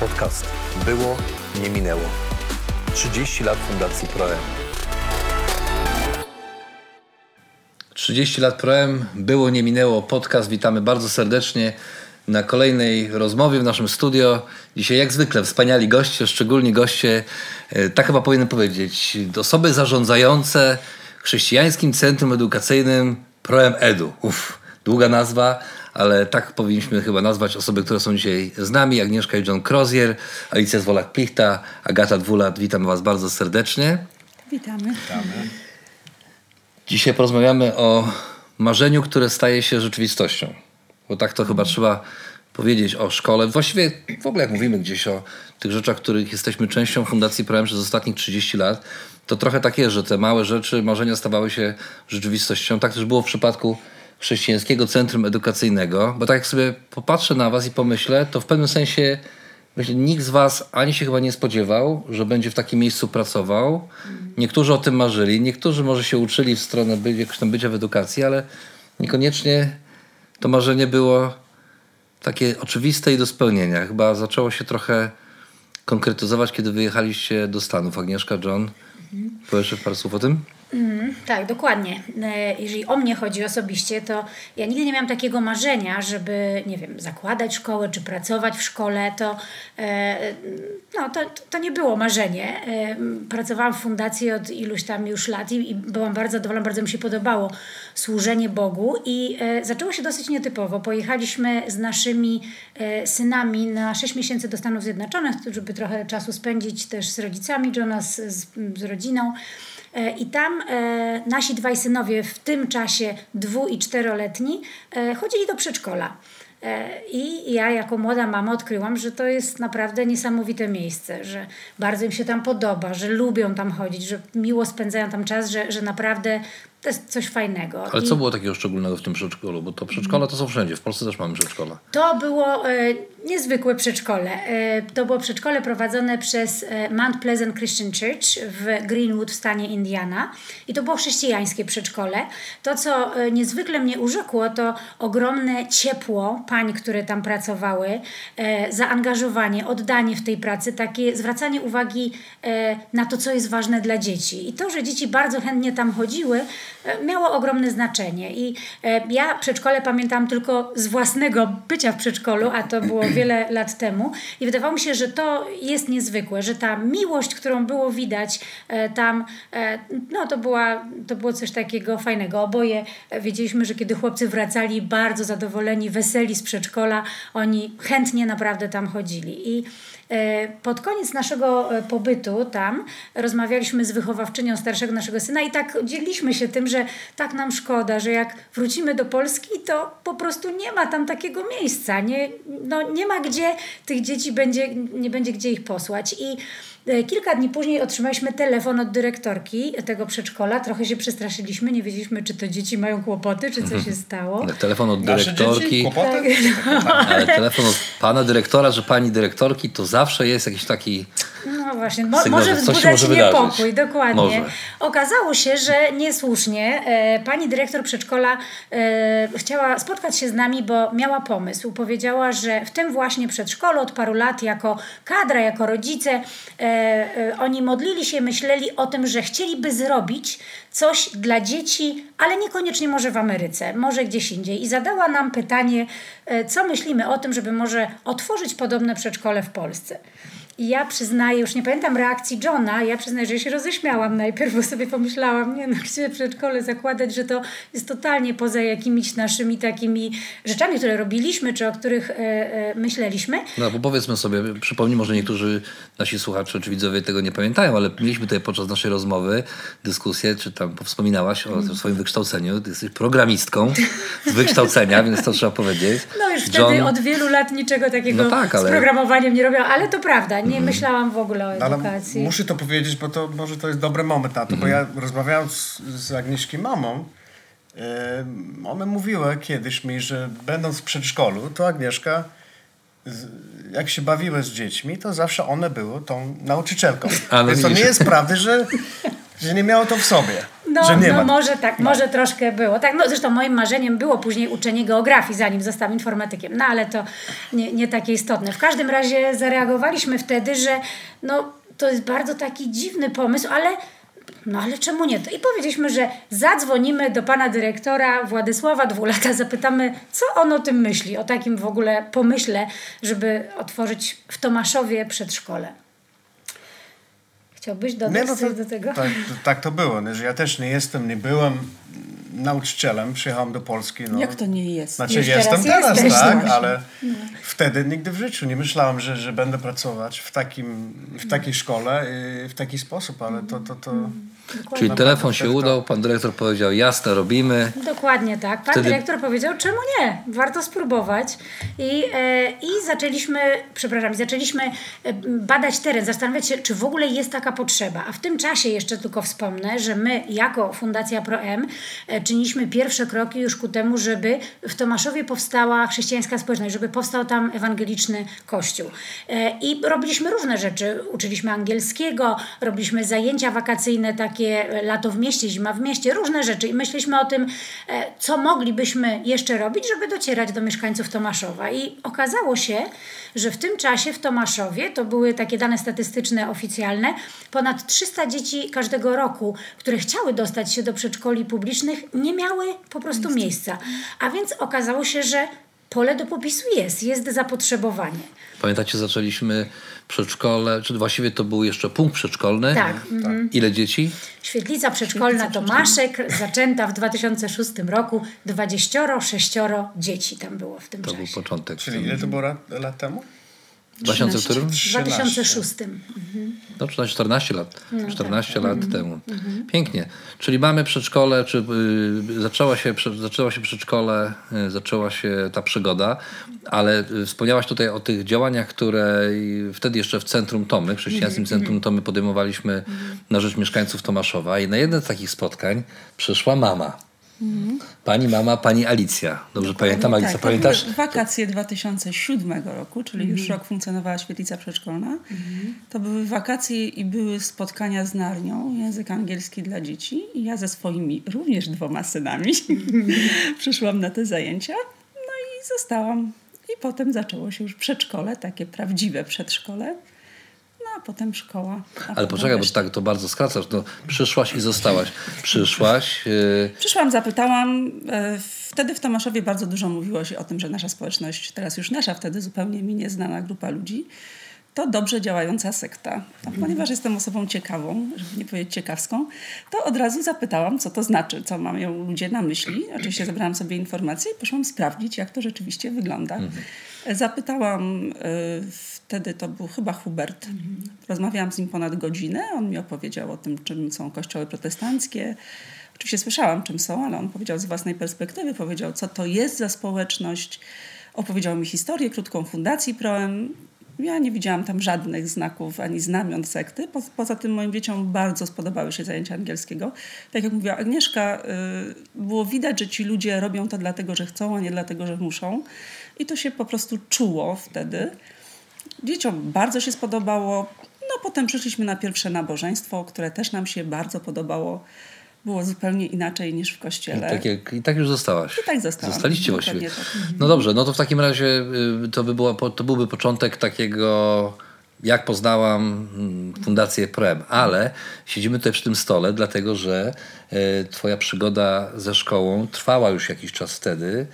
Podcast Było, nie minęło. 30 lat Fundacji Proem. 30 lat Proem, było, nie minęło, podcast. Witamy bardzo serdecznie na kolejnej rozmowie w naszym studio. Dzisiaj jak zwykle wspaniali goście, szczególnie goście, e, tak chyba powinienem powiedzieć, osoby zarządzające Chrześcijańskim Centrum Edukacyjnym Proem Edu. Uff, długa nazwa, ale tak powinniśmy chyba nazwać osoby, które są dzisiaj z nami. Agnieszka i John Crozier, Alicja Zwolak-Plichta, Agata Dwulat. Witam Was bardzo serdecznie. Witamy. Dzisiaj porozmawiamy o marzeniu, które staje się rzeczywistością. Bo tak to chyba trzeba powiedzieć o szkole. Właściwie w ogóle jak mówimy gdzieś o tych rzeczach, których jesteśmy częścią Fundacji Proem przez ostatnich 30 lat, to trochę tak jest, że te małe rzeczy, marzenia stawały się rzeczywistością. Tak też było w przypadku Chrześcijańskiego Centrum Edukacyjnego, bo tak jak sobie popatrzę na was i pomyślę, to w pewnym sensie myślę, nikt z was ani się chyba nie spodziewał, że będzie w takim miejscu pracował. Niektórzy o tym marzyli, niektórzy może się uczyli w stronę by, jakoś tam bycia w edukacji, ale niekoniecznie to marzenie było takie oczywiste i do spełnienia. Chyba zaczęło się trochę konkretyzować, kiedy wyjechaliście do Stanów. Agnieszka, John, powiesz parę słów o tym? Mm, tak, dokładnie. E, Jeżeli o mnie chodzi osobiście, to ja nigdy nie miałam takiego marzenia, żeby, nie wiem, zakładać szkołę czy pracować w szkole. To, e, no, to, to nie było marzenie. E, Pracowałam w fundacji od iluś tam już lat i, i byłam bardzo zadowolona, bardzo mi się podobało służenie Bogu i zaczęło się dosyć nietypowo. Pojechaliśmy z naszymi synami na 6 miesięcy do Stanów Zjednoczonych, żeby trochę czasu spędzić też z rodzicami Johna, z, z rodziną. E, I tam e, nasi dwaj synowie, w tym czasie dwu i czteroletni, e, chodzili do przedszkola. I ja jako młoda mama odkryłam, że to jest naprawdę niesamowite miejsce, że bardzo im się tam podoba, że lubią tam chodzić, że miło spędzają tam czas, że, że naprawdę to jest coś fajnego. Ale I co było takiego szczególnego w tym przedszkolu? Bo to przedszkola to są wszędzie. W Polsce też mamy przedszkola. To było e, niezwykłe przedszkole. E, to było przedszkole prowadzone przez e, Mount Pleasant Christian Church w Greenwood w stanie Indiana. I to było chrześcijańskie przedszkole. To, co e, niezwykle mnie urzekło, to ogromne ciepło pań, które tam pracowały, e, zaangażowanie, oddanie w tej pracy, takie zwracanie uwagi e, na to, co jest ważne dla dzieci. I to, że dzieci bardzo chętnie tam chodziły, miało ogromne znaczenie. I e, ja przedszkole pamiętam tylko z własnego bycia w przedszkolu, a to było wiele lat temu. I wydawało mi się, że to jest niezwykłe, że ta miłość, którą było widać e, tam, e, no to, była, to było coś takiego fajnego. Oboje wiedzieliśmy, że kiedy chłopcy wracali bardzo zadowoleni, weseli z przedszkola, oni chętnie naprawdę tam chodzili. I Pod koniec naszego e, pobytu tam rozmawialiśmy z wychowawczynią starszego naszego syna i tak dzieliliśmy się tym, że tak nam szkoda, że jak wrócimy do Polski, to po prostu nie ma tam takiego miejsca. Nie, no, nie ma gdzie tych dzieci będzie, nie będzie gdzie ich posłać. I e, Kilka dni później otrzymaliśmy telefon od dyrektorki tego przedszkola. Trochę się przestraszyliśmy, nie wiedzieliśmy, czy to dzieci mają kłopoty, czy co się stało. Telefon od dyrektorki. Kłopoty? Ale telefon od pana dyrektora, że pani dyrektorki, to zawsze jest jakiś taki. No właśnie, mo- Sygnał, może że coś się wzbudzać może wydarzyć. niepokój, dokładnie. Może. Okazało się, że niesłusznie e, pani dyrektor przedszkola e, chciała spotkać się z nami, bo miała pomysł. Powiedziała, że w tym właśnie przedszkolu od paru lat jako kadra, jako rodzice, e, e, oni modlili się, myśleli o tym, że chcieliby zrobić coś dla dzieci, ale niekoniecznie może w Ameryce, może gdzieś indziej. I zadała nam pytanie, e, co myślimy o tym, żeby może otworzyć podobne przedszkole w Polsce. I ja przyznaję, już nie pamiętam reakcji Johna, ja przyznaję, że się roześmiałam najpierw, bo sobie pomyślałam, nie no, gdzie przedszkole zakładać, że to jest totalnie poza jakimiś naszymi takimi rzeczami, które robiliśmy, czy o których e, e, myśleliśmy. No bo powiedzmy sobie, przypomnij, może niektórzy nasi słuchacze czy widzowie tego nie pamiętają, ale mieliśmy tutaj podczas naszej rozmowy dyskusję, czy tam wspominałaś o tym swoim wykształceniu. Ty jesteś programistką z wykształcenia, więc to trzeba powiedzieć. No już wtedy od wielu lat niczego takiego No tak, ale- z programowaniem nie robiłam, ale to prawda, nie myślałam w ogóle o No, ale edukacji. muszę to powiedzieć, bo to może to jest dobry moment na to, bo ja rozmawiając z, z Agnieszki mamą, e, ona mówiła kiedyś mi, że będąc w przedszkolu, to Agnieszka jak się bawiła z dziećmi, to zawsze one były tą nauczycielką. A, no Więc to nie jest prawda, że, że nie miało to w sobie. No, że nie no ma. może tak, może troszkę było. Tak, no zresztą moim marzeniem było później uczenie geografii, zanim zostałem informatykiem, no ale to nie, nie takie istotne. W każdym razie zareagowaliśmy wtedy, że no to jest bardzo taki dziwny pomysł, ale no ale czemu nie? I powiedzieliśmy, że zadzwonimy do pana dyrektora Władysława Dwulata, zapytamy, co on o tym myśli, o takim w ogóle pomyśle, żeby otworzyć w Tomaszowie przedszkole. Chciałbyś dodać no coś do tego? Tak, to, tak to było, nie? że ja też nie jestem, nie byłem nauczycielem, przyjechałem do Polski. No. Jak to nie jest? Znaczy Już jestem teraz teraz, jesteś, tak, no. ale wtedy nigdy w życiu nie myślałem, że, że będę pracować w, takim, w takiej szkole i w taki sposób, ale to, to, to Czyli No, telefon się udał, pan dyrektor powiedział, jasne, robimy. Dokładnie tak. Pan Wtedy- dyrektor powiedział, czemu nie? Warto spróbować. I, e, I zaczęliśmy, przepraszam, zaczęliśmy e, badać teren, zastanawiać się, czy w ogóle jest taka potrzeba. A w tym czasie jeszcze tylko wspomnę, że my jako Fundacja ProM e, czyniliśmy pierwsze kroki już ku temu, żeby w Tomaszowie powstała chrześcijańska społeczność, żeby powstał tam ewangeliczny kościół. E, I robiliśmy różne rzeczy. Uczyliśmy angielskiego, robiliśmy zajęcia wakacyjne, takie e, lato w mieście, zima w mieście, różne rzeczy. I myśleliśmy o tym, e, co moglibyśmy jeszcze robić, żeby docierać do mieszkańców Tomaszowa. I okazało się, że w tym czasie w Tomaszowie, to były takie dane statystyczne oficjalne, ponad 300 dzieci każdego roku, które chciały dostać się do przedszkoli publicznych, nie miały po prostu miejsca. A więc okazało się, że pole do popisu jest, jest zapotrzebowanie. Pamiętacie, zaczęliśmy przedszkole, czy właściwie to był jeszcze punkt przedszkolny. Tak. Ile dzieci? Świetlica przedszkolna Tomaszek, zaczęta w 2006 roku, 26 dzieci tam było w tym To był czasie. początek. Czyli ile to było lat, lat temu? W 2000 którym? W 2006. No, 14 lat. 14 lat temu. Pięknie. Czyli mamy przedszkole, czy y, zaczęła, się, prze- zaczęła się przedszkole, y, zaczęła się ta przygoda, ale y, wspomniałaś tutaj o tych działaniach, które y, wtedy jeszcze w Centrum Tomy, chrześcijańskim Centrum Tomy podejmowaliśmy na rzecz mieszkańców Tomaszowa i na jedno z takich spotkań przyszła mama. Pani mama, pani Alicja. Dobrze pamiętam, Alicja, tak, pamiętasz? To były wakacje 2007 roku, czyli już rok funkcjonowała świetlica przedszkolna. To były wakacje i były spotkania z Narnią, język angielski dla dzieci. I ja ze swoimi również dwoma synami przyszłam na te zajęcia. No i zostałam. I potem zaczęło się już przedszkole, takie prawdziwe przedszkole. Potem szkoła. Ale poczekaj, bo tak to bardzo skracasz. No, przyszłaś i zostałaś. Przyszłaś. y, Przyszłam, zapytałam. e, Wtedy w Tomaszowie bardzo dużo mówiło się o tym, że nasza społeczność, teraz już nasza, wtedy zupełnie mi nieznana grupa ludzi, to dobrze działająca sekta. A ponieważ jestem osobą ciekawą, żeby nie powiedzieć ciekawską, to od razu zapytałam, co to znaczy, co mają ludzie na myśli. Oczywiście zebrałam sobie informacje i poszłam sprawdzić, jak to rzeczywiście wygląda. E, Zapytałam, wtedy to był chyba Hubert. Rozmawiałam z nim ponad godzinę. On mi opowiedział o tym, czym są kościoły protestanckie. Oczywiście słyszałam, czym są, ale on powiedział z własnej perspektywy, powiedział, co to jest za społeczność. Opowiedział mi historię krótką Fundacji Proem. Ja nie widziałam tam żadnych znaków ani znamion sekty. Po, poza tym moim dzieciom bardzo spodobały się zajęcia angielskiego. Tak jak mówiła Agnieszka, y, było widać, że ci ludzie robią to dlatego, że chcą, a nie dlatego, że muszą. I to się po prostu czuło wtedy. Dzieciom bardzo się spodobało. No potem przyszliśmy na pierwsze nabożeństwo, które też nam się bardzo podobało. Było zupełnie inaczej niż w kościele. Tak jak, I tak już zostałaś. I tak zostałam. Zostaliście Dokładnie właściwie. tak. No dobrze, no to w takim razie y, to, by to byłby początek takiego, jak poznałam mm, Fundację PREM, ale siedzimy tutaj przy tym stole, dlatego że y, twoja przygoda ze szkołą trwała już jakiś czas wtedy,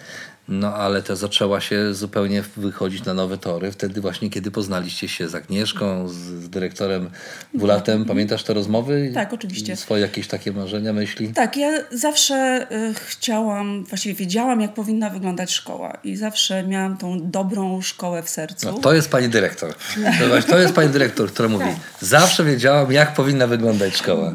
no ale to zaczęła się zupełnie wychodzić na nowe tory, wtedy właśnie kiedy poznaliście się z Agnieszką, z, z dyrektorem Wulatem. Pamiętasz te rozmowy? Tak, oczywiście. I Swoje jakieś takie marzenia, myśli? Tak, ja zawsze y, chciałam, właściwie wiedziałam, jak powinna wyglądać szkoła i zawsze miałam tą dobrą szkołę w sercu. No, to jest pani dyrektor. Zobacz, To jest pani dyrektor, która mówi, zawsze wiedziałam, jak powinna wyglądać szkoła.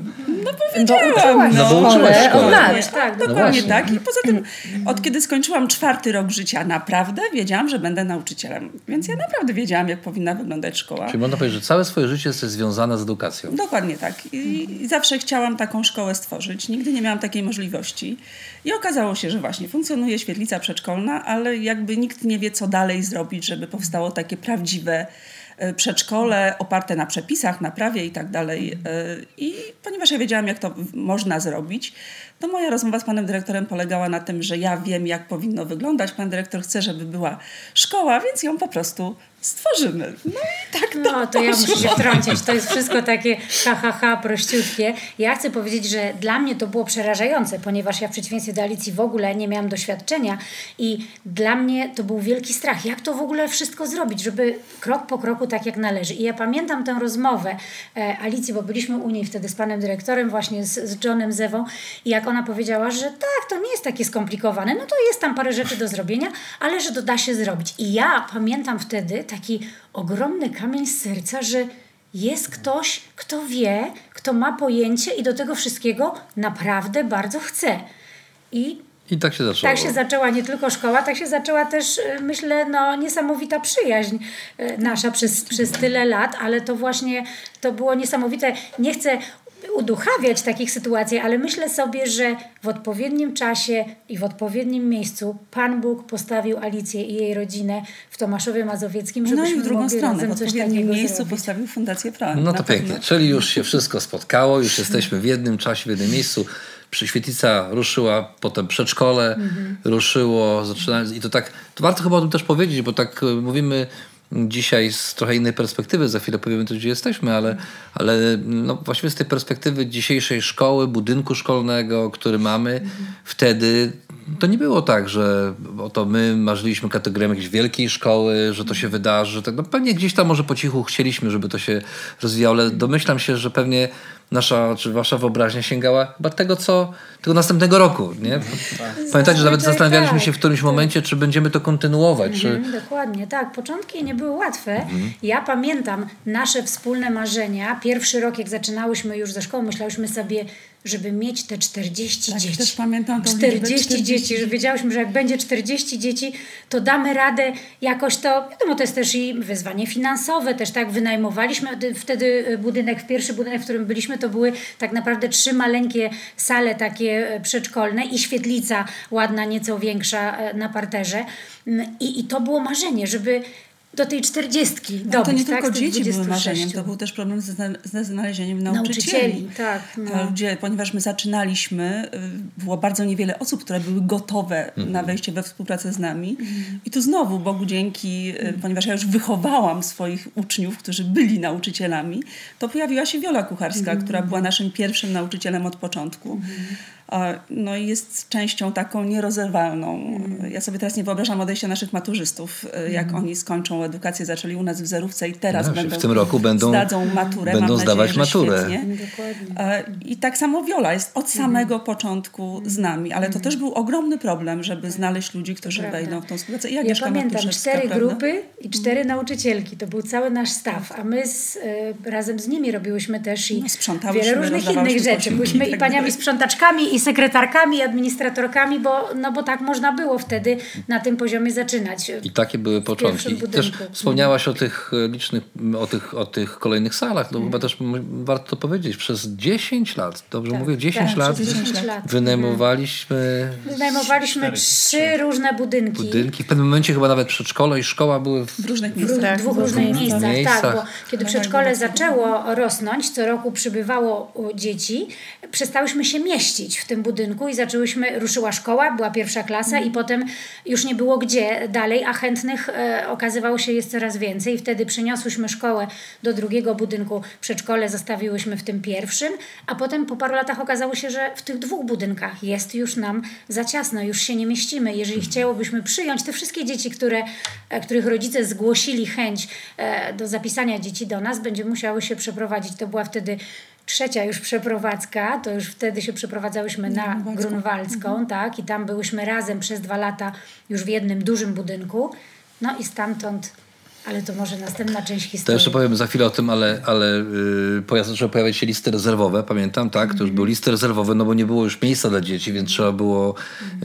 Wiedziałam, No bo uczyłaś szkole. Od lat, tak. No Dokładnie właśnie. tak. I poza tym, od kiedy skończyłam czwarty rok życia, naprawdę wiedziałam, że będę nauczycielem. Więc ja naprawdę wiedziałam, jak powinna wyglądać szkoła. Czyli można powiedzieć, że całe swoje życie jesteś związana z edukacją. Dokładnie tak. I, I zawsze chciałam taką szkołę stworzyć. Nigdy nie miałam takiej możliwości. I okazało się, że właśnie funkcjonuje świetlica przedszkolna, ale jakby nikt nie wie, co dalej zrobić, żeby powstało takie prawdziwe przedszkole oparte na przepisach, na prawie i tak dalej. E, I ponieważ ja wiedziałam, jak to można zrobić, to moja rozmowa z panem dyrektorem polegała na tym, że ja wiem, jak powinno wyglądać. Pan dyrektor chce, żeby była szkoła, więc ją po prostu stworzymy. No i tak to No, to ja muszę się wtrącić. To jest wszystko takie ha, ha, ha, prościutkie. Ja chcę powiedzieć, że dla mnie to było przerażające, ponieważ ja w przeciwieństwie do Alicji w ogóle nie miałam doświadczenia i dla mnie to był wielki strach. Jak to w ogóle wszystko zrobić, żeby krok po kroku tak jak należy. I ja pamiętam tę rozmowę e, Alicji, bo byliśmy u niej wtedy z panem dyrektorem, właśnie z, z Johnem Zewą i jak ona powiedziała, że tak, to nie jest takie skomplikowane, no to jest tam parę rzeczy do zrobienia, ale że to da się zrobić. I ja pamiętam wtedy taki ogromny kamień z serca, że jest ktoś, kto wie, kto ma pojęcie i do tego wszystkiego naprawdę bardzo chce. I I tak się zaczęło. tak się zaczęła nie tylko szkoła, tak się zaczęła też, y, myślę, no, niesamowita przyjaźń y, nasza przez, przez tyle lat, ale to właśnie to było niesamowite. Nie chcę uduchawiać takich sytuacji, ale myślę sobie, że w odpowiednim czasie i w odpowiednim miejscu Pan Bóg postawił Alicję i jej rodzinę w Tomaszowie Mazowieckim, No żebyśmy i w drugą mogli stronę, w razem odpowiednim miejscu zrobić. postawił Fundację Proem. No to pewno. pięknie. Czyli już się wszystko spotkało, już jesteśmy w jednym czasie, w jednym miejscu. Przy Świetlica ruszyła, potem przedszkole ruszyło, zaczyna, i to tak, to warto chyba o tym też powiedzieć, bo tak e, mówimy dzisiaj z trochę innej perspektywy, za chwilę powiemy też, gdzie jesteśmy, ale, ale no właściwie z tej perspektywy dzisiejszej szkoły, budynku szkolnego, który mamy, wtedy to nie było tak, że oto my marzyliśmy kategorią jakiejś wielkiej szkoły, że to się wydarzy, tak, no pewnie gdzieś tam może po cichu chcieliśmy, żeby to się rozwijało, ale domyślam się, że pewnie nasza, czy wasza wyobraźnia sięgała chyba tego, co, tego następnego roku, nie? Pamiętajcie, że nawet zastanawialiśmy się w tak, którymś momencie, czy będziemy to kontynuować, czy... Mhm, dokładnie, tak. Początki nie były łatwe. Mhm. Ja pamiętam nasze wspólne marzenia. Pierwszy rok, jak zaczynałyśmy już ze szkoły, myślałyśmy sobie, żeby mieć te 40 Tak, dzieci. też pamiętam tą liczbę 40, 40 dzieci, że wiedziałyśmy, że jak będzie 40 dzieci, to damy radę jakoś to, wiadomo, to jest też i wyzwanie finansowe, też tak wynajmowaliśmy wtedy budynek, pierwszy budynek, w którym byliśmy, to były tak naprawdę trzy maleńkie sale takie e, przedszkolne i świetlica ładna, nieco większa e, na parterze. Mm, I, i to było marzenie, żeby do tej czterdziestki No, to nie tak, tylko dzieci były 26. marzeniem, to był też problem ze, zna- ze znalezieniem nauczycieli. Nauczycieli, tak, no. Ludzie, ponieważ my zaczynaliśmy, y, było bardzo niewiele osób, które były gotowe na wejście we współpracę z nami. I tu znowu, Bogu dzięki, y, ponieważ ja już wychowałam swoich uczniów, którzy byli nauczycielami, to pojawiła się Wiola Kucharska, która była naszym pierwszym nauczycielem od początku. No i jest częścią taką nierozerwalną. Ja sobie teraz nie wyobrażam odejścia naszych maturzystów, y, jak oni skończą edukację, zaczęli u nas w zerówce i teraz No, będą w tym roku będą- zdadzą maturę. będą zdawać nadzieję, że maturę. świetnie. Dokładnie. I tak samo Wiola jest od samego początku z nami, ale to też był ogromny problem, żeby znaleźć ludzi, którzy Prawda. wejdą w tą współpracę. I Ja pamiętam cztery prawda? grupy i cztery nauczycielki. To był cały nasz staw, a my z, e, razem z nimi robiłyśmy też i No, wiele różnych innych rzeczy. Byliśmy i tak paniami sprzątaczkami, i sekretarkami, administratorkami, bo, no bo tak można było wtedy na tym poziomie zaczynać. I takie były początki. Też budynku. wspomniałaś o tych e, licznych, o tych, o tych kolejnych salach. No chyba też warto to powiedzieć. Przez 10 lat, dobrze Tak, mówię, 10 tak, lat, przez 10 lat. wynajmowaliśmy Wynajmowaliśmy Cztery, trzy różne budynki. budynki. W pewnym momencie chyba nawet przedszkole i szkoła były w W różnych W miejscach. dwóch różnych miejscach, miejscach. tak, bo kiedy przedszkole zaczęło rosnąć, co roku przybywało u dzieci, przestałyśmy się mieścić w tym budynku i zaczęłyśmy, ruszyła szkoła, była pierwsza klasa i potem już nie było gdzie dalej, a chętnych e, okazywało się jest coraz więcej. Wtedy przeniosłyśmy szkołę do drugiego budynku, przedszkole zostawiłyśmy w tym pierwszym, a potem po paru latach okazało się, że w tych dwóch budynkach jest już nam za ciasno, już się nie mieścimy. Jeżeli chciałobyśmy przyjąć te wszystkie dzieci, które, e, których rodzice zgłosili chęć e, do zapisania dzieci do nas, będziemy musiały się przeprowadzić. To była wtedy trzecia już przeprowadzka, to już wtedy się przeprowadzałyśmy na Grunwaldzką, tak, i tam byłyśmy razem przez dwa lata już w jednym dużym budynku. No i stamtąd, ale to może następna część To historii. jeszcze powiem za chwilę o tym, ale, ale yy, pojazd zaczęły pojawiać się listy rezerwowe, pamiętam, tak? To już były listy rezerwowe, no bo nie było już miejsca dla dzieci, więc trzeba było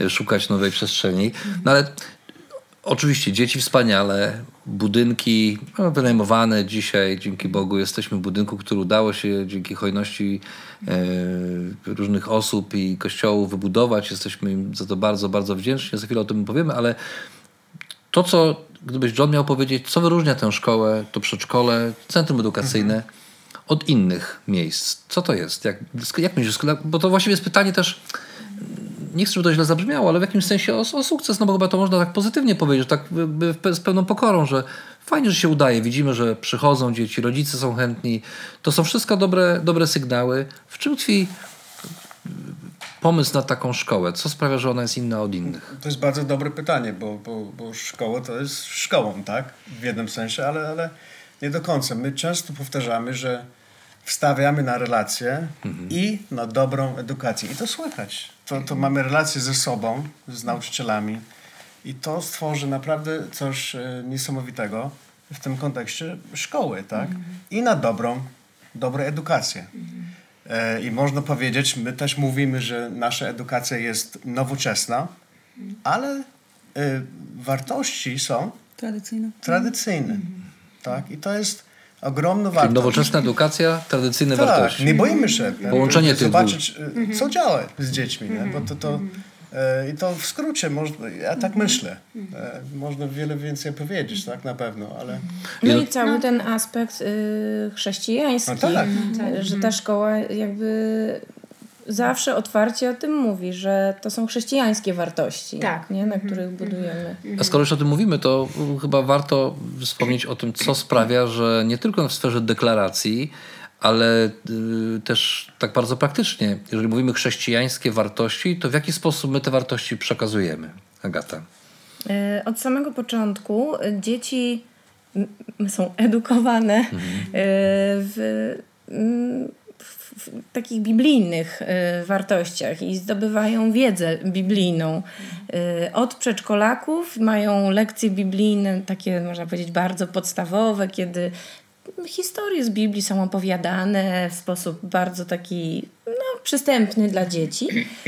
y, szukać nowej przestrzeni. No ale oczywiście dzieci wspaniale, budynki no, wynajmowane dzisiaj, dzięki Bogu jesteśmy w budynku, który udało się dzięki hojności e, różnych osób i kościołów wybudować. Jesteśmy im za to bardzo, bardzo wdzięczni. Za chwilę o tym powiemy, ale to, co gdybyś John miał powiedzieć, co wyróżnia tę szkołę, to przedszkole, centrum edukacyjne od innych miejsc? Co to jest? Jak, jak myślisz? Bo to właściwie jest pytanie też, nie chcę, żeby to źle zabrzmiało, ale w jakimś sensie o, o sukces, no bo chyba to można tak pozytywnie powiedzieć, tak z pełną pokorą, że fajnie, że się udaje. Widzimy, że przychodzą dzieci, rodzice są chętni. To są wszystko dobre, dobre sygnały. W czym tkwi pomysł na taką szkołę? Co sprawia, że ona jest inna od innych? To jest bardzo dobre pytanie, bo, bo, bo szkoła to jest szkołą, tak? W jednym sensie, ale, ale nie do końca. My często powtarzamy, że wstawiamy na relacje i na dobrą edukację. I to słychać. To, to mamy relacje ze sobą, z nauczycielami i to stworzy naprawdę coś e, niesamowitego w tym kontekście szkoły, tak? I na dobrą, dobrą edukację. E, I można powiedzieć, my też mówimy, że nasza edukacja jest nowoczesna, ale e, wartości są Tradycyjne. tradycyjne. Tak? I to jest ogromna Czyli wartość. nowoczesna edukacja, tradycyjne tak, wartości. nie boimy się. Połączenie tych Zobaczyć, e, co działa z dziećmi. Nie? Bo to, to, e, I to w skrócie, można, ja tak myślę. E, można wiele więcej powiedzieć, tak na pewno, ale No i cały ten aspekt y, chrześcijański, No tak. że ta szkoła jakby zawsze otwarcie o tym mówi, że to są chrześcijańskie wartości, Tak. nie? na których budujemy. A skoro już o tym mówimy, to chyba warto wspomnieć o tym, co sprawia, że nie tylko w sferze deklaracji, ale y, też tak bardzo praktycznie, jeżeli mówimy chrześcijańskie wartości, to w jaki sposób my te wartości przekazujemy? Agata. Y, Od samego początku y, dzieci są edukowane y, w, mm, w, takich biblijnych y, wartościach i zdobywają wiedzę biblijną. Y, Od przedszkolaków mają lekcje biblijne, takie można powiedzieć bardzo podstawowe, kiedy historie z Biblii są opowiadane w sposób bardzo taki przystępny dla dzieci,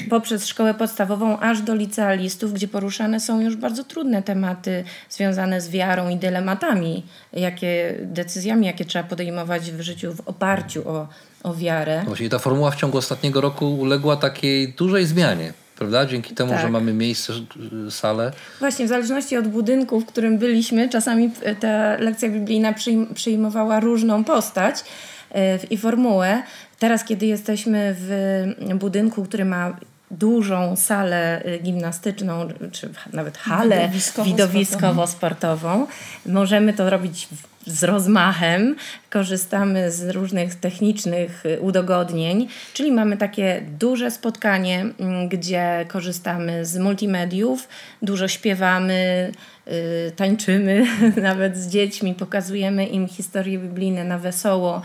poprzez szkołę podstawową aż do licealistów, gdzie poruszane są już bardzo trudne tematy związane z wiarą i dylematami, jakie decyzjami, jakie trzeba podejmować w życiu w oparciu o, o wiarę. Właściwie ta formuła w ciągu ostatniego roku uległa takiej dużej zmianie, prawda? Dzięki temu, Tak. że mamy miejsce, y, salę. Właśnie, w zależności od budynku, w którym byliśmy, czasami e, ta lekcja biblijna przyjm- przyjmowała różną postać i formułę. Teraz, kiedy jesteśmy w budynku, który ma dużą salę e, gimnastyczną, czy nawet halę Widowiskowo-sportową. widowiskowo-sportową, możemy to robić w- z rozmachem, korzystamy z różnych technicznych y, udogodnień, czyli mamy takie duże spotkanie, mm, gdzie korzystamy z multimediów, dużo śpiewamy, y, tańczymy nawet z dziećmi, pokazujemy im historie biblijne na wesoło.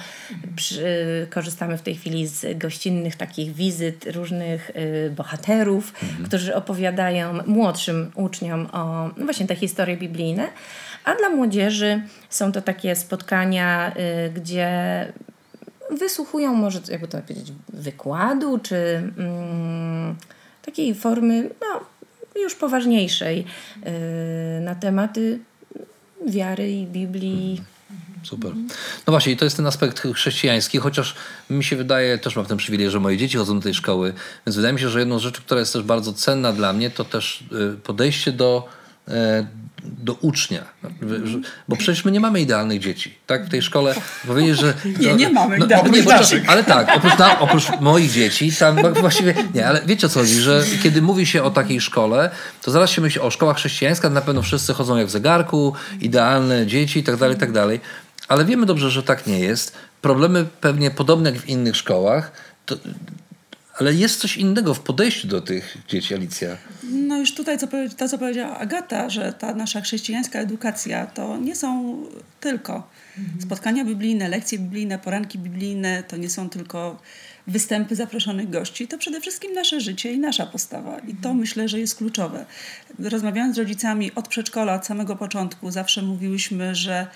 Przy, korzystamy w tej chwili z gościnnych takich wizyt różnych y, bohaterów, którzy opowiadają młodszym uczniom o no właśnie te historie biblijne. A dla młodzieży są to takie spotkania, y, gdzie wysłuchują może, jakby to powiedzieć, wykładu, czy mm, takiej formy no, już poważniejszej y, na tematy wiary i Biblii. Super. No właśnie, i to jest ten aspekt chrześcijański, chociaż mi się wydaje, też mam ten przywilej, że moje dzieci chodzą do tej szkoły, więc wydaje mi się, że jedną z rzeczy, która jest też bardzo cenna dla mnie, to też y, podejście do, e, do ucznia. Bo przecież my nie mamy idealnych dzieci. Tak? W tej szkole powiedzieć, że... Nie, nie mamy no, idealnych nie, bo- dzieci. Ale tak, oprócz, oprócz moich dzieci, tam właściwie... Nie, ale wiecie o co chodzi, że kiedy mówi się o takiej szkole, to zaraz się myśli o szkoła chrześcijańska, na pewno wszyscy chodzą jak w zegarku, idealne dzieci i tak dalej, i tak dalej. Ale wiemy dobrze, że tak nie jest. Problemy pewnie podobne jak w innych szkołach, to, ale jest coś innego w podejściu do tych dzieci, Alicja. No już tutaj co, to, co powiedziała Agata, że ta nasza chrześcijańska edukacja to nie są tylko spotkania biblijne, lekcje biblijne, poranki biblijne, to nie są tylko występy zaproszonych gości, to przede wszystkim nasze życie i nasza postawa. I to myślę, że jest kluczowe. Rozmawiając z rodzicami od przedszkola, od samego początku, zawsze mówiłyśmy, że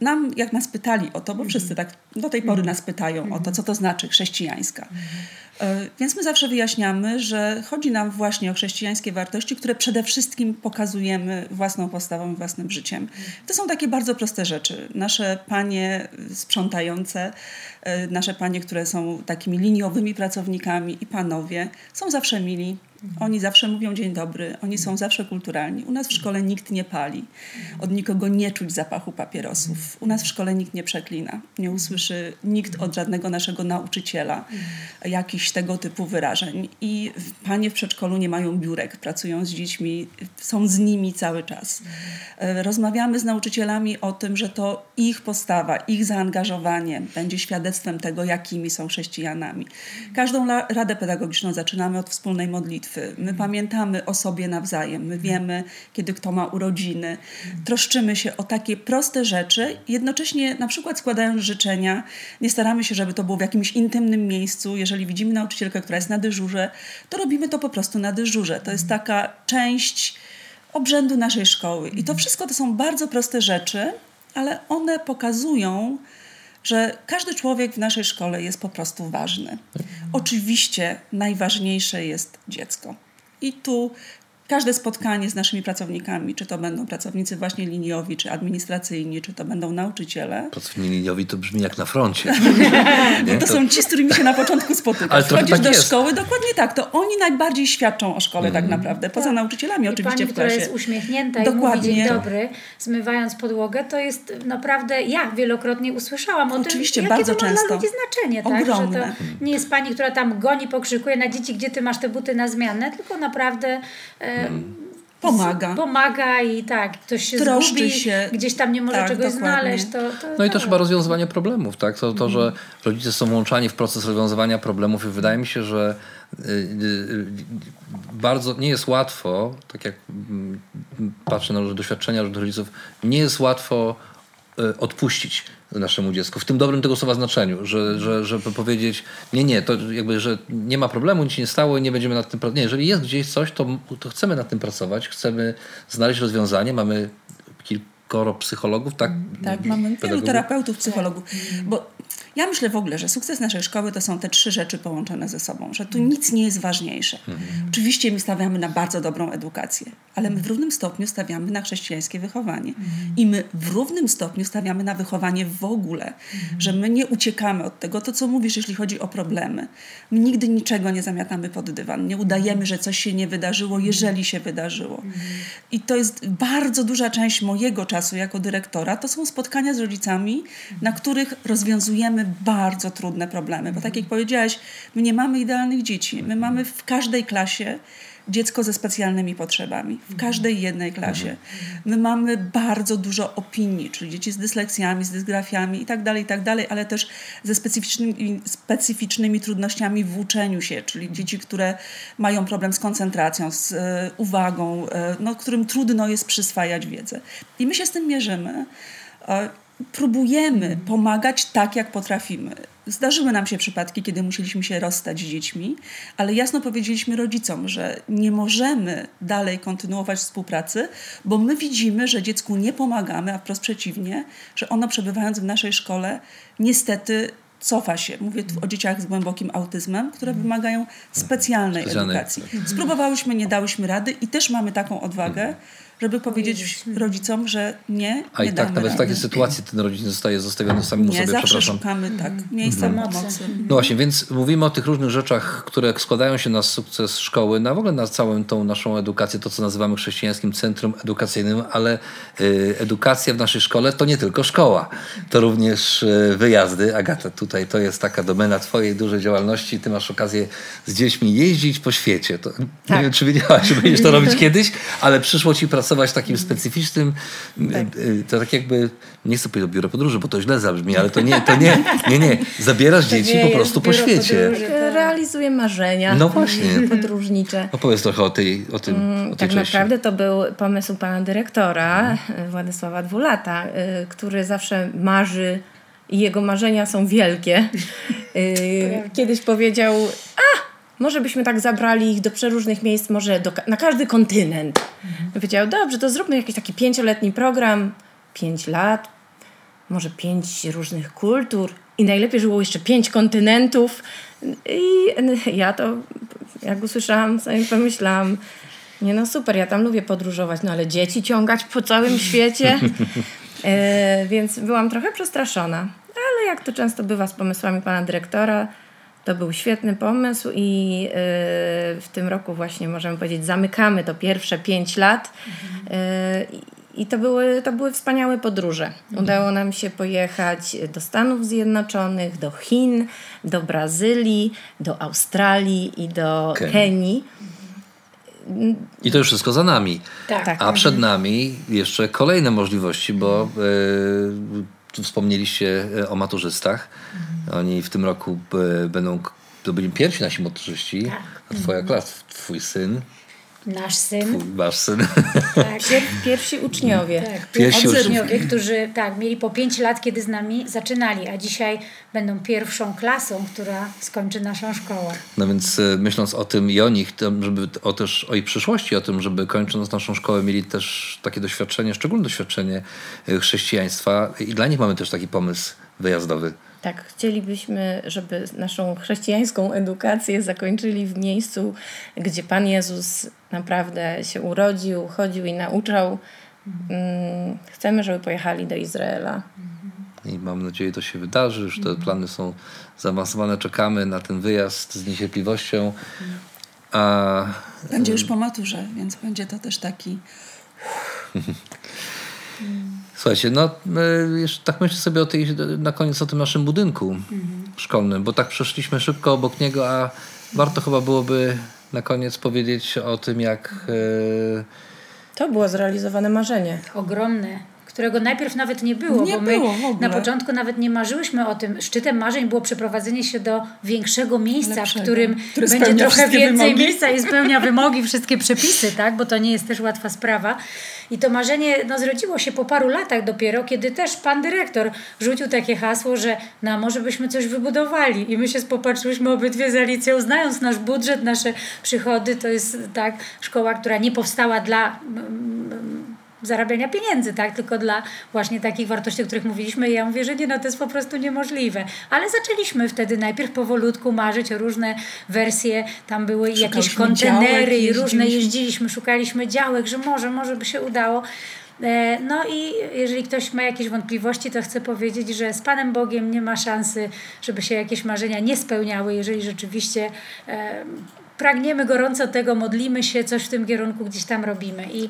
Nam, jak nas pytali o to, bo wszyscy tak do tej pory nas pytają o to, co to znaczy chrześcijańska. E, Więc my zawsze wyjaśniamy, że chodzi nam właśnie o chrześcijańskie wartości, które przede wszystkim pokazujemy własną postawą i własnym życiem. To są takie bardzo proste rzeczy. Nasze panie sprzątające, e, nasze panie, które są takimi liniowymi pracownikami i panowie, są zawsze mili, Oni zawsze mówią dzień dobry, oni są zawsze kulturalni. U nas w szkole nikt nie pali, od nikogo nie czuć zapachu papierosów. U nas w szkole nikt nie przeklina, nie usłyszy nikt od żadnego naszego nauczyciela jakichś tego typu wyrażeń. I panie w przedszkolu nie mają biurek, pracują z dziećmi, są z nimi cały czas. E, Rozmawiamy z nauczycielami o tym, że to ich postawa, ich zaangażowanie będzie świadectwem tego, jakimi są chrześcijanami. Każdą radę pedagogiczną zaczynamy od wspólnej modlitwy. My pamiętamy o sobie nawzajem, my wiemy, kiedy kto ma urodziny. Troszczymy się o takie proste rzeczy, jednocześnie na przykład składając życzenia, nie staramy się, żeby to było w jakimś intymnym miejscu. Jeżeli widzimy nauczycielkę, która jest na dyżurze, to robimy to po prostu na dyżurze. To jest taka część obrzędu naszej szkoły. I to wszystko to są bardzo proste rzeczy, ale one pokazują, że każdy człowiek w naszej szkole jest po prostu ważny. Oczywiście najważniejsze jest dziecko. I tu każde spotkanie z naszymi pracownikami, czy to będą pracownicy właśnie liniowi, czy administracyjni, czy to będą nauczyciele, Pracowni liniowi to brzmi jak na froncie. Nie? to są ci, z którymi się na początku spotykasz. Ale Wchodzisz tak do jest. szkoły, dokładnie tak. To oni najbardziej świadczą o szkole tak naprawdę. Poza nauczycielami I oczywiście pani, w która klasie. jest uśmiechnięta i Dokładnie. mówi dzień dobry, zmywając podłogę, to jest naprawdę, ja wielokrotnie usłyszałam o Oczywiście, tym, jakie bardzo to ma często. dla ludzi znaczenie. Tak? Że to nie jest pani, która tam goni, pokrzykuje na dzieci, gdzie ty masz te buty na zmianę, tylko naprawdę e, Pomaga. pomaga i tak, ktoś się Troszczy zgubi, się. gdzieś tam nie może Tak, czegoś dokładnie. znaleźć. To, to, No i to- też chyba rozwiązywanie problemów, tak? To, to, że rodzice są włączani w proces rozwiązywania problemów i wydaje mi się, że y, y, y, bardzo nie jest łatwo, tak jak mm, patrzę na różne doświadczenia rodziców, nie jest łatwo y, odpuścić naszemu dziecku, w tym dobrym tego słowa znaczeniu, że, że, żeby powiedzieć, nie, nie, to jakby, że nie ma problemu, nic się nie stało i nie będziemy nad tym pracować. Nie, jeżeli jest gdzieś coś, to, to chcemy nad tym pracować, chcemy znaleźć rozwiązanie, mamy kilkoro psychologów, tak? Tak, mamy wielu terapeutów, psychologów. Bo ja myślę w ogóle, że sukces naszej szkoły to są te trzy rzeczy połączone ze sobą, że tu nic nie jest ważniejsze. Oczywiście my stawiamy na bardzo dobrą edukację, ale my w równym stopniu stawiamy na chrześcijańskie wychowanie. I my w równym stopniu stawiamy na wychowanie w ogóle, że my nie uciekamy od tego, to co mówisz, jeśli chodzi o problemy. My nigdy niczego nie zamiatamy pod dywan, nie udajemy, że coś się nie wydarzyło, jeżeli się wydarzyło. I to jest bardzo duża część mojego czasu jako dyrektora, to są spotkania z rodzicami, na których rozwiązujemy bardzo trudne problemy. Bo tak jak powiedziałaś, my nie mamy idealnych dzieci. My mamy w każdej klasie dziecko ze specjalnymi potrzebami. W każdej jednej klasie. My mamy bardzo dużo opinii, czyli dzieci z dysleksjami, z dysgrafiami i tak dalej, i tak dalej, ale też ze specyficznymi, specyficznymi trudnościami w uczeniu się, czyli dzieci, które mają problem z koncentracją, z e, uwagą, e, no, którym trudno jest przyswajać wiedzę. I my się z tym mierzymy. E, próbujemy pomagać tak, jak potrafimy. Zdarzyły nam się przypadki, kiedy musieliśmy się rozstać z dziećmi, ale jasno powiedzieliśmy rodzicom, że nie możemy dalej kontynuować współpracy, bo my widzimy, że dziecku nie pomagamy, a wprost przeciwnie, że ono przebywając w naszej szkole niestety cofa się. Mówię tu o dzieciach z głębokim autyzmem, które wymagają specjalnej, Specjalnej. edukacji. Spróbowałyśmy, nie dałyśmy rady i też mamy taką odwagę, żeby powiedzieć rodzicom, że nie, A nie i tak damy nawet w takiej sytuacji ten rodzic zostaje zostawiony samemu Nie, sobie, zawsze przepraszam. szukamy tak, miejsca Pomocy. pomocy. No właśnie, więc mówimy o tych różnych rzeczach, które składają się na sukces szkoły, na w ogóle na całą tą naszą edukację, to co nazywamy chrześcijańskim centrum edukacyjnym, ale y, edukacja w naszej szkole to nie tylko szkoła, to również y, wyjazdy. Agata, tutaj to jest taka domena twojej dużej działalności, ty masz okazję z dziećmi jeździć po świecie. To, Nie Tak. wiem, czy wiedziałaś, że będziesz to robić kiedyś, ale przyszło ci pracować w takim specyficznym, y, y, to tak jakby, nie chcę powiedzieć o biuro podróży, bo to źle zabrzmi, ale to nie, to nie, nie, nie, zabierasz dzieci nie po prostu po świecie. podróży. Tak, realizuję marzenia No właśnie. podróżnicze. Opowiedz trochę o, tej, o tym, o tej Tak części. naprawdę to był pomysł pana dyrektora y, Władysława Dwulata, y, który zawsze marzy i jego marzenia są wielkie. Kiedyś powiedział, może byśmy tak zabrali ich do przeróżnych miejsc, może do, na każdy kontynent. Powiedział, dobrze, to zróbmy jakiś taki pięcioletni program, pięć lat, może pięć różnych kultur i najlepiej, żeby było jeszcze pięć kontynentów. I ja to, jak usłyszałam, sobie pomyślałam, nie no super, ja tam lubię podróżować, no ale dzieci ciągać po całym świecie. E, więc byłam trochę przestraszona. Ale jak to często bywa z pomysłami pana dyrektora, To był świetny pomysł i y, w tym roku właśnie możemy powiedzieć, zamykamy to pierwsze pięć lat. Y, I to były, to były wspaniałe podróże. Udało nam się pojechać do Stanów Zjednoczonych, do Chin, do Brazylii, do Australii i do Kenii. Kenii. I to już wszystko za nami. Tak. Tak. A przed nami jeszcze kolejne możliwości, bo tu wspomnieliście e, o maturzystach. Oni w tym roku e, będą, to byli pierwsi nasi maturzyści. Tak. A twoja klasa, twój syn, Nasz syn. wasz syn. Tak. Pier, pierwsi uczniowie. Tak, Pierwsi uczniowie. którzy tak, mieli po 5 lat, kiedy z nami zaczynali, a dzisiaj będą pierwszą klasą, która skończy naszą szkołę. No więc e, myśląc o tym i o nich, żeby o też o ich przyszłości, o tym, żeby kończąc naszą szkołę mieli też takie doświadczenie, szczególne doświadczenie e, chrześcijaństwa i dla nich mamy też taki pomysł wyjazdowy. Tak, chcielibyśmy, żeby naszą chrześcijańską edukację zakończyli w miejscu, gdzie Pan Jezus naprawdę się urodził, chodził i nauczał. Mm, Chcemy, żeby pojechali do Izraela. I mam nadzieję, to się wydarzy. Już te plany są zaawansowane. Czekamy na ten wyjazd z niecierpliwością. A Będzie już po maturze, więc będzie to też taki słuchajcie, no jeszcze tak myślę sobie o tej, na koniec o tym naszym budynku szkolnym, bo tak przeszliśmy szybko obok niego, a warto chyba byłoby na koniec powiedzieć o tym, jak e, To było zrealizowane marzenie. Ogromne, którego najpierw nawet nie było, Nie bo my było na początku nawet nie marzyłyśmy o tym. Szczytem marzeń było przeprowadzenie się do większego miejsca, Lepszego, w którym który będzie trochę więcej wymogi. miejsca i spełnia wymogi, wszystkie przepisy, tak? bo to nie jest też łatwa sprawa. I to marzenie no, zrodziło się po paru latach dopiero, kiedy też pan dyrektor rzucił takie hasło, że no, może byśmy coś wybudowali. I my się popatrzyłyśmy obydwie z Alicją, znając nasz budżet, nasze przychody. To jest tak szkoła, która nie powstała dla mm, zarabiania pieniędzy, tak? Tylko dla właśnie takich wartości, o których mówiliśmy. I ja mówię, że nie, no to jest po prostu niemożliwe. Ale zaczęliśmy wtedy najpierw powolutku marzyć o różne wersje. Tam były jakieś kontenery i różne jeździliśmy. jeździliśmy, szukaliśmy działek, że może, może by się udało. E, No i jeżeli ktoś ma jakieś wątpliwości, to chcę powiedzieć, że z Panem Bogiem nie ma szansy, żeby się jakieś marzenia nie spełniały, jeżeli rzeczywiście e, pragniemy gorąco tego, modlimy się, coś w tym kierunku gdzieś tam robimy. I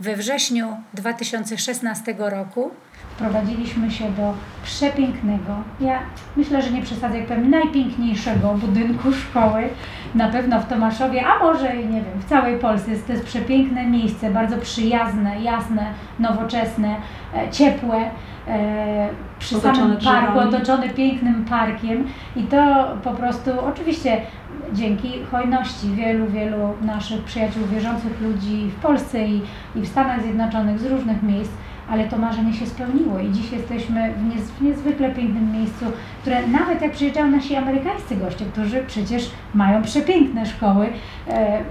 we wrześniu 2016 roku prowadziliśmy się do przepięknego, ja myślę, że nie przesadzę, jak powiem, najpiękniejszego budynku szkoły, na pewno w Tomaszowie, a może i nie wiem, w całej Polsce. Jest, to jest przepiękne miejsce, bardzo przyjazne, jasne, nowoczesne, e, ciepłe. E, przy Otoczone samym parku, drzewami. otoczony pięknym parkiem i to po prostu oczywiście dzięki hojności wielu, wielu naszych przyjaciół, wierzących ludzi w Polsce i, i w Stanach Zjednoczonych z różnych miejsc, ale to marzenie się spełniło i dziś jesteśmy w, niez, w niezwykle pięknym miejscu, które nawet jak przyjeżdżają nasi amerykańscy goście, którzy przecież mają przepiękne szkoły, e,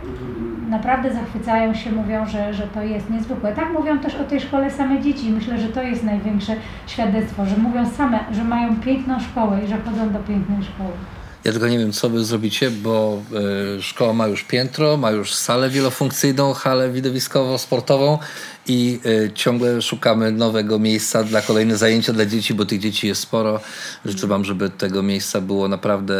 naprawdę zachwycają się, mówią, że, że to jest niezwykłe. Tak mówią też o tej szkole same dzieci myślę, że to jest największe świadectwo, że mówią same, że mają piękną szkołę i że chodzą do pięknej szkoły. Ja tylko nie wiem, co wy zrobicie, bo e, szkoła ma już piętro, ma już salę wielofunkcyjną, halę widowiskowo-sportową i e, ciągle szukamy nowego miejsca dla kolejnych zajęcia dla dzieci, bo tych dzieci jest sporo. Życzę wam, żeby tego miejsca było naprawdę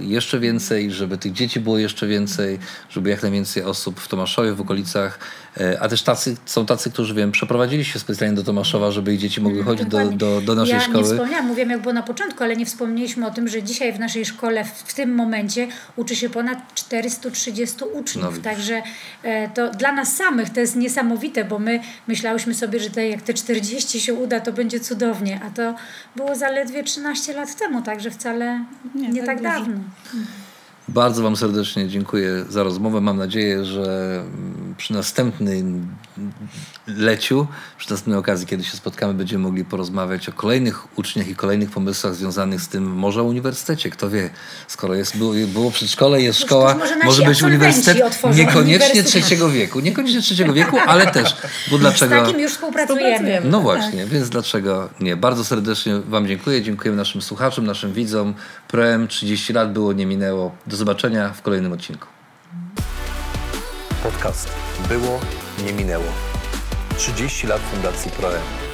jeszcze więcej, żeby tych dzieci było jeszcze więcej, żeby jak najwięcej osób w Tomaszowie, w okolicach, e, a też tacy, są tacy, którzy wiem, przeprowadzili się specjalnie do Tomaszowa, żeby ich dzieci mogły chodzić do, do, do naszej ja szkoły. nie wspomniałam, mówiłam jak było na początku, ale nie wspomnieliśmy o tym, że dzisiaj w naszej szkole w, w tym momencie uczy się ponad 430 uczniów. No. Także e, to dla nas samych to jest niesamowite, bo my myślałyśmy sobie, że te, jak te 40 się uda, to będzie cudownie, a to było zaledwie 13 lat temu, także wcale nie, Nie, tak, tak dawno. Bardzo Wam serdecznie dziękuję za rozmowę. Mam nadzieję, że przy następnym leciu, przy następnej okazji, kiedy się spotkamy, będziemy mogli porozmawiać o kolejnych uczniach i kolejnych pomysłach związanych z tym, może o uniwersytecie. Kto wie, skoro jest, było, było przedszkole, jest szkoła, może może być uniwersytet. Niekoniecznie trzeciego wieku. Niekoniecznie trzeciego wieku, ale też. Bo Z dlaczego? takim już współpracujemy. No właśnie, więc dlaczego nie? Bardzo serdecznie Wam dziękuję. Dziękujemy naszym słuchaczom, naszym widzom. Proem 30 lat było, nie minęło. Do zobaczenia w kolejnym odcinku. Podcast było, nie minęło. 30 lat Fundacji Proem.